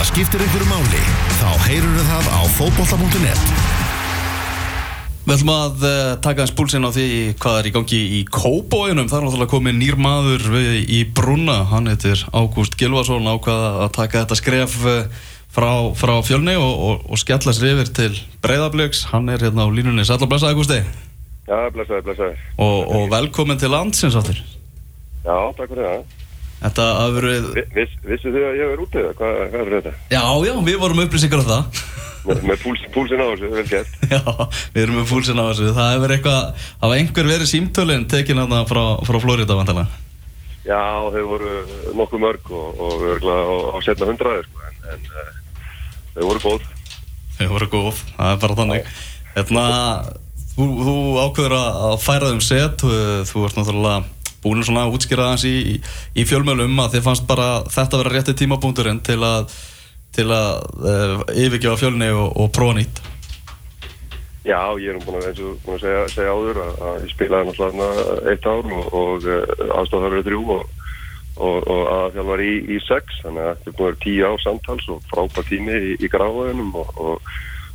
það skiptir einhverju máli, þá heyrur það á fótbolta.net. Við ætlum að uh, taka eins púlsinn á því hvað er í gangi í Kóbóinum. Það er náttúrulega komið nýr maður við, í Brunna. Hann heitir Ágúst Gilvarsson ákvaða að taka þetta skref uh, frá, frá fjölni og, og, og skella sér yfir til Breiðablöks. Hann er hérna á línunni. Sætla blessaði Ágústi. Já, blessaði, blessaði. Og, og velkomin til landsins áttir. Já, takk fyrir það. Þetta að verið... Viss, vissu þið að ég er útið það? Hvað, hvað er þetta? Já, já, við vorum upplýsingar af það. Með, púls, púlsinn á þessu, vel gett. Já, við erum með púlsinn á þessu. Það hefur eitthvað, hafa einhver verið símtölinn tekin hérna frá, frá Florida vantilega? Já, þau voru nokkuð mörg og, og örgulega á, á setna hundraði, sko, en, en uh, þau voru góð. Þau voru góð, það er bara þannig. Hérna, þú, þú ákveður að færa þeim set, þú, þú ert náttúrulega búin svona að útskýra þess í, í, í fjölmjölum að þið fannst bara þetta vera rétti tímapunkturinn til að til að uh, yfirgefa fjölni og, og prófa nýtt? Já, ég er búin að, búin að segja, segja áður að, að ég spilaði náttúrulega eitt ár og, og uh, aðstofað verið þrjú og, og, og aðfjál var í, í sex. Þannig að þetta er búin að vera tíu ár samtals og frábært tími í, gráðunum og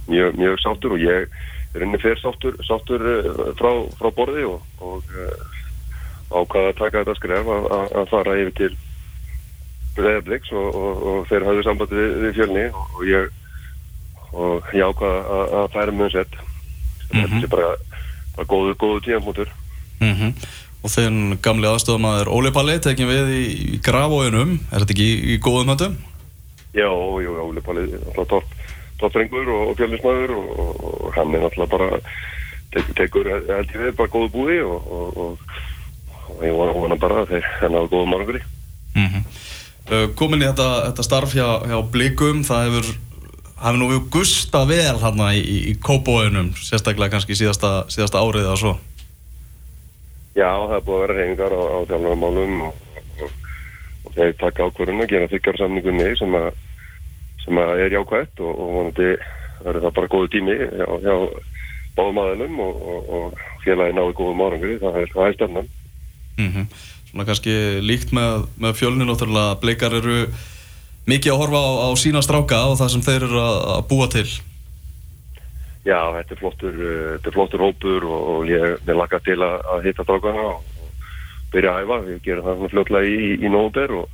mjög, mjög sáttur og ég er inni fyrir sáttur, sáttur uh, frá, frá borði og ákvaða að taka þetta skref að, að fara yfir til Breðabliks og, og, og þeir hafðu sambandi við, við fjölni og ég og ég ákvaða að, að færa mjög sett mm -hmm. þetta er bara, bara góðu, góðu tíanfótur mm -hmm. og þegar gamli aðstofamæður Óli Palli tekjum við í, í grafóinum er þetta ekki í, í góðum höndum? Já, jú, Óli Palli topprengur og, og fjölnismæður og hann er alltaf bara tek, tekur held ég við bara góðu búi og og ég vona bara að þeir henni á góða morgunri mm -hmm. uh, Komin í þetta, þetta starf hjá, hjá Blikum það hefur, hefur nú gusta vel hérna í, í, í kópóinum sérstaklega kannski síðasta, síðasta árið eða svo. Já, það er búið að vera reyningar á, á þjálfarmálum og, og, og þeir taka ákvörðun að gera þykjar samningunni sem að sem að er jákvægt og, og vonandi verður það bara góðu tími hjá, hjá báðum aðeinum og félagi náðu góðum morgunri það er, er stefnan Mm -hmm. Svona kannski líkt með, með fjölnir náttúrulega bleikar eru mikið að horfa á, á sína stráka og það sem þeir eru að, að búa til. Já, þetta er flottur, þetta er flottur hópur og, og ég er lakað til að, að hitta strákana og, og byrja að æfa, við gerum það fljóðlega í, í nógumber og,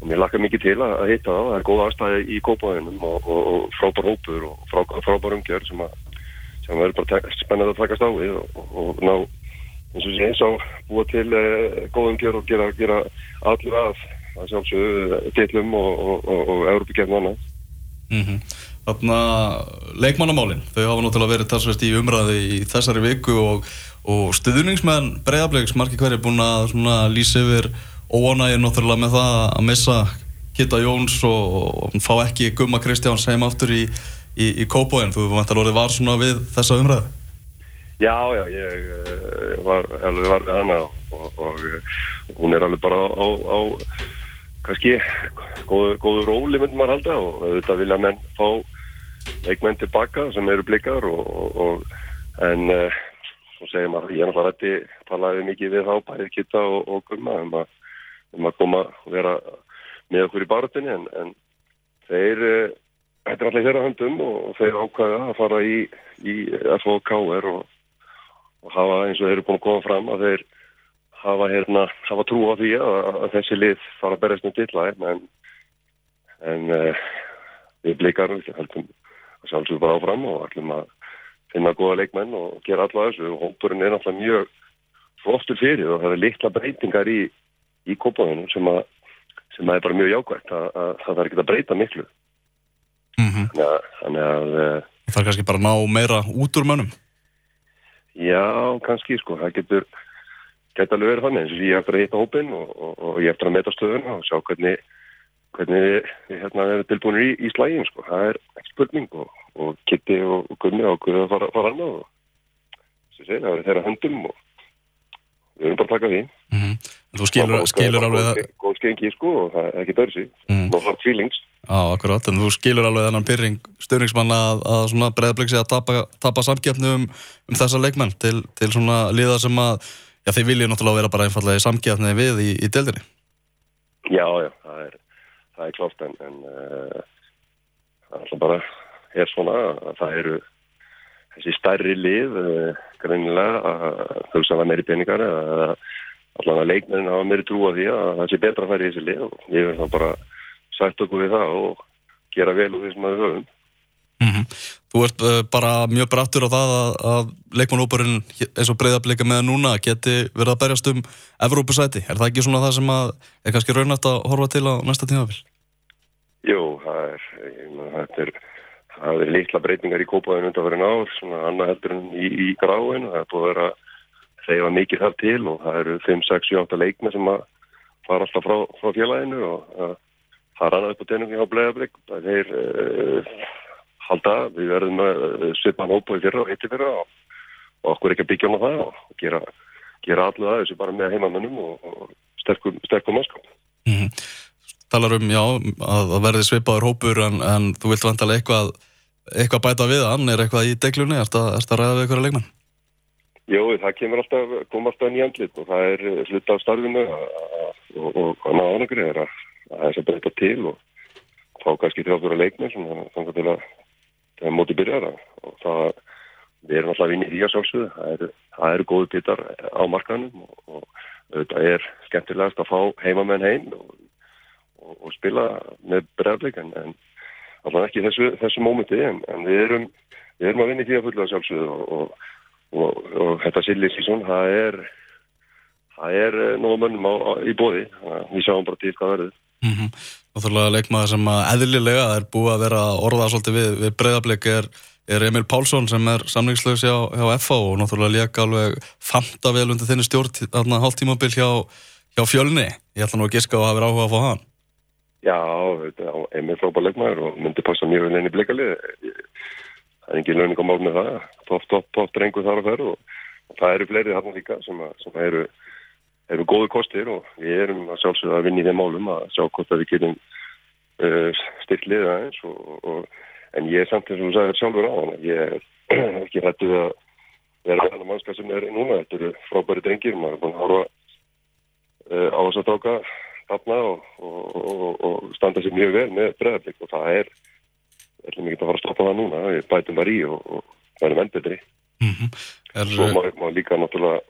og mér lakað mikið til að, hitta það, það er góð aðstæði í kópaðinum og frábær hópur og frá, frábær umgjör sem sem verður bara spennað að takast á við og ná eins og búa til uh, góðum gjör og gera, gera allir að sjálfsögðu tillum og, og, og, og Európa-kjörn og annað. Mm -hmm. Þannig að leikmannamálinn, þau hafa náttúrulega verið talsvert í umræði í þessari viku og stuðningsmenn breyðarbleiks margir hverju búin að lýsa yfir óanægir náttúrulega með það að missa Kitta Jóns og fá ekki Gumma Kristjáns heim aftur í, í, í Kópóin, þú vant að orðið var svona við þessa umræði Já, já, ég uh, var alveg var með hana og, og, og hún er alveg bara á, á kannski góðu, góðu róli myndum maður halda og þetta vilja menn fá leikmenn tilbaka sem eru blikar og, og en uh, svo segir maður, ég er náttúrulega rætti talaði mikið við þá, bæðið kitta og gumma um um að koma og vera með okkur í barutinni en, en þeir uh, þetta er allir þeirra höndum og þeir ákvæða að fara í, í FOKR og og hafa eins og þeir eru búin að koma fram að þeir hafa, hérna, hafa trú á því að, að þessi lið fara að berast með dilla en, en uh, við blikarum við heldum að sjálfsögur bara áfram og ætlum að finna goða leikmenn og gera alltaf þessu. Og hópurinn er náttúrulega mjög flottur fyrir og það er litla breytingar í, í kópáðinu sem að sem að er bara mjög jákvægt að, að, að það er ekki að breyta miklu. Mm -hmm. þannig að, þannig að uh, Það er kannski bara að ná meira út úr mönnum Já, kannski sko, það getur geta alveg verið þannig. Eins og ég eftir að hitta hópin og, og, og ég eftir að meta stöðuna og sjá hvernig, hvernig við hérna, erum tilbúinir í, í slægin sko, það er ekki spurning og, og Kitty og Gunni ákveðu að fara, fara annað og þessi segir, það verður þeirra höndum og við erum bara að taka því. Mm -hmm. Þú skilur, skilur alveg það Góð skengi sko og það er ekki dörsi mm. no hard feelings Já, akkurát, en þú skilur alveg þennan pyrring stöðningsmann að, að svona breyðabliksi að tapa, tapa samgefnu um, um þessa leikmenn til, til svona liða sem að já, þeir vilja náttúrulega vera bara einfallega í samgefni við í, í deildinni. Já, já, það er það er klátt en, en uh, alltaf bara er svona að það eru þessi stærri lið uh, greinilega að hugsaða meiri peningar að leikmennin hafa meiri trú að því að það sé betra að færi þessi lið og ég vil þá bara sætt okkur við það og gera vel úr því sem við höfum. Mm -hmm. Þú ert uh, bara mjög brattur á það að, að leikmannhóparinn eins og breyðarbleika með núna geti verið að berjast um Evrópusæti. Er það ekki svona það sem að er kannski raunætt að horfa til á næsta tímafél? Jú, það er, það er, það er litla breytingar í kópaðinu undan fyrir ár, svona annað heldur en í, í gráinu. Það er búið að vera reyfa mikið þar til og það eru 5, 6, 7, 8 leikma sem að fara alltaf frá, frá félaginu og uh, það annað upp á tenningi á bleiðarbleik. Það er uh, halda, við verðum að svipa hann óbúið fyrra og hitti fyrra og, og okkur ekki að byggja hann á það og gera, gera allu það þessu bara með heimannunum og, og sterkum, sterkum mannskap. Mm -hmm. Talar um, já, að það verði svipaður hópur en, en þú vilt vantilega eitthvað, eitthvað bæta við hann, er eitthvað í deglunni, er þetta að ræða við ykkur að leikmann? Jú, það kemur alltaf, kom alltaf nýjandlit og það er sluta af starfinu og, og hann á ánangri er að það er sem breyta til og þá kannski þjóðfjóra leikmenn sem þannig til að þegar móti byrjar og það, við erum alltaf inn í því að sjálfsögðu, það eru, það eru góðu bitar á markanum og, og þetta er skemmtilegast að fá heimamenn heim og, og, og spila með bregðleik en, alltaf ekki þessu, þessu mómenti en, en við erum, við erum að vinna í því að fulla sjálfsögðu og þetta silli sísón, það er það er nógu mönnum á, á, í bóði, við sjáum bara til hvað verður Mm -hmm. Náttúrulega leikmaður sem að eðlilega er búið að vera orðað svolítið við, við breyðarbleik er, er Emil Pálsson sem er samlingslösi á, hjá FA og náttúrulega léka alveg fanta vel undir þinni stjórn hálf tímabil hjá, hjá fjölni. Ég ætla nú að giska á að hafa áhuga að fá hann. Já, Emil frábær leikmaður og myndi passa mjög vel inn í bleikalið. Það er engin lögning á mál með það. Topp, topp, topp drengu þar og þar og, það eru fleiri þarna líka sem, að, sem eru eru góðu kostir og við erum að sjálfsögða að vinna í þeim málum að sjá hvort að við getum uh, stilt liða eins og, og, en ég er samt eins og þú sagði sjálfur á hann ég er ekki hættið að vera þannig mannskap sem er núna þetta eru frábæri drengir, maður er búin að horfa uh, á þess að tóka þarna og, og standa sér mjög vel með breðarblik og það er ekki að fara að stoppa það núna við bætum það í og verðum enn betri mm -hmm. er, Svo maður má líka náttúrulega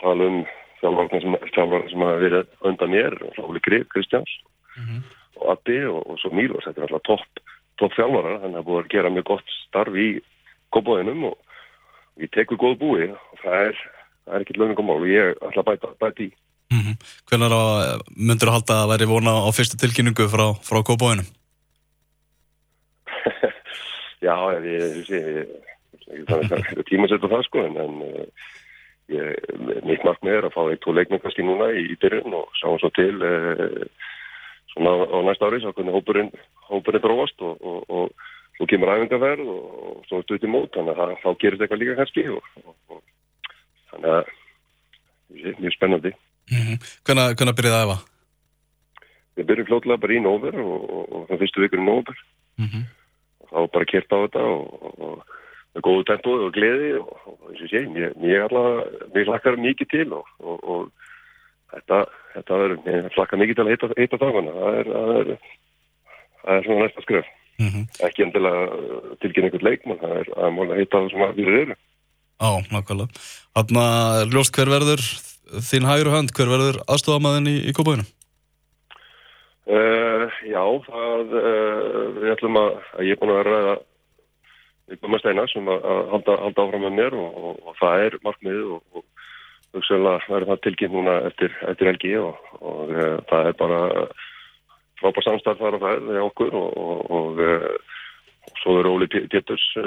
tala um þjálfarnir sem, sem hafa verið undan mér, Ráli Grif, Kristjáns mm -hmm. og Addi og, og svo Mílos, þetta er alltaf topp top þjálfarar, hann hafa búið að gera mjög gott starf í góðbóðinum og við tekum góð búi og það er, það er ekkert lögningumál og ég ætla að bæta, bæta í. Mm -hmm. Hvernig myndur þú halda að væri vona á fyrstu tilkynningu frá, frá góðbóðinum? Já, ég, ég, ég, ég þannig að það er tímasett á það sko en, en Mitt markmið er að fá eitt tvo leikmenn kannski núna í, í byrjun og sjáum svo til eh, svona á næsta ári svo hvernig hópurinn, hópurinn þróast og, og, og svo kemur æfingarverð og, og svo stutt í mót þannig að þá gerir þetta eitthvað líka kannski og þannig að er mjög spennandi mm -hmm. Hvernig, hvernig byrjaði það að efa? Við byrjum flótlega bara í nóver og það fyrstu vikur í nóver mm -hmm. og þá bara kert á þetta og góðu tempóð og gleði og, og eins og sé, ég allavega, mér hlakkar mikið til og, og, og þetta, þetta er, mér hlakkar mikið til að heita, dagana, það er, það er, það er svona næsta skröf. Mm -hmm. Ekki endilega tilkynna einhvern leikmann, það er að mála að heita það sem við eru. Á, nákvæmlega. Þannig að ljóst hver verður þín hægur hönd, hver verður aðstofamaðin í, í kópaðinu? Uh, já, það, uh, við ætlum að, að ég er búin að ræða Guma Steinar sem að halda, halda áfram með mér og, og, og það er markmiðið og, og hugsaðlega verður það tilkynnt núna eftir, eftir helgi og e, það er bara frábár samstæð þar að það er okkur og e, svo er Óli Péturs e,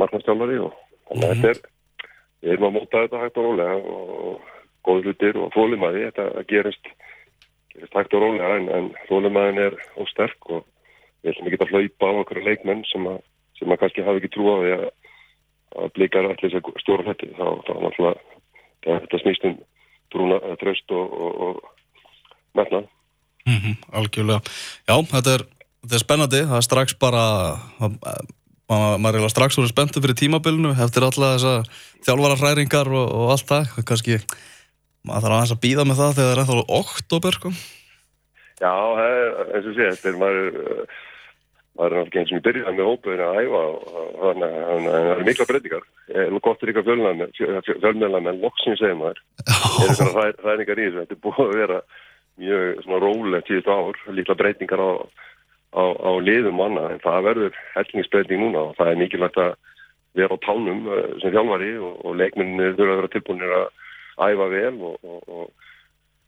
markmannstjálfari og þannig að -hmm. þetta er við erum að móta þetta hægt og rólega og góð hlutir og þólimaði þetta gerist, gerist hægt og rólega en, en þólimaðin er ósterk og við ætlum ekki að hlaupa á okkur leikmenn sem að sem maður kannski hafi ekki trú á því að, að blikar allir þess að stjóra þetta þá, þá náttúrulega þetta snýst um trúna, tröst og, og, og metnað. Mm -hmm, Algjörlega, já, þetta er, þetta er spennandi, það er strax bara maður er strax úr spenntu fyrir tímabilinu eftir alla þessa þjálfara hræringar og, og allt það, kannski maður þarf aðeins að býða með það þegar það er ennþá oktober, sko. Já, eins og sé, þetta er maður það er náttúrulega eins sem ég byrjaði með hópaðinu að æfa og það eru mikla breytingar. Er gott fyrir ykkar fjölmjöla með loksins segja maður. Það er svona ræðningar í þessu. Þetta er búið að vera mjög rólegt tíðist ár, líkla breytingar á, á, á liðum og annað. En það verður hellingsbreyting núna og það er mikilvægt að vera á tánum eh, sem þjálfari og, og leikminni þurfa að vera tilbúinir að æfa vel og, og, og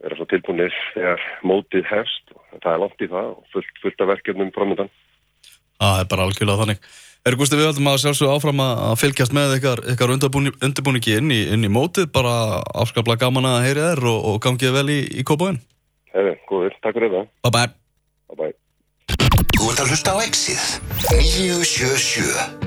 vera tilbúinir þegar mótið hefst. Það er langt í það og fullt, fullt af verkefnum framöndan. Það er bara algjörlega þannig. Erum Gusti við heldum að sjálfsög áfram að fylgjast með ykkar, ykkar undirbúningi inn í, inn í mótið, bara afskaplega gaman að heyri þér og, og gangið vel í, í kópáinn. Hefur, góður, takk fyrir það. Bye bye. Bye bye. Þú ert að hlusta á Exið 977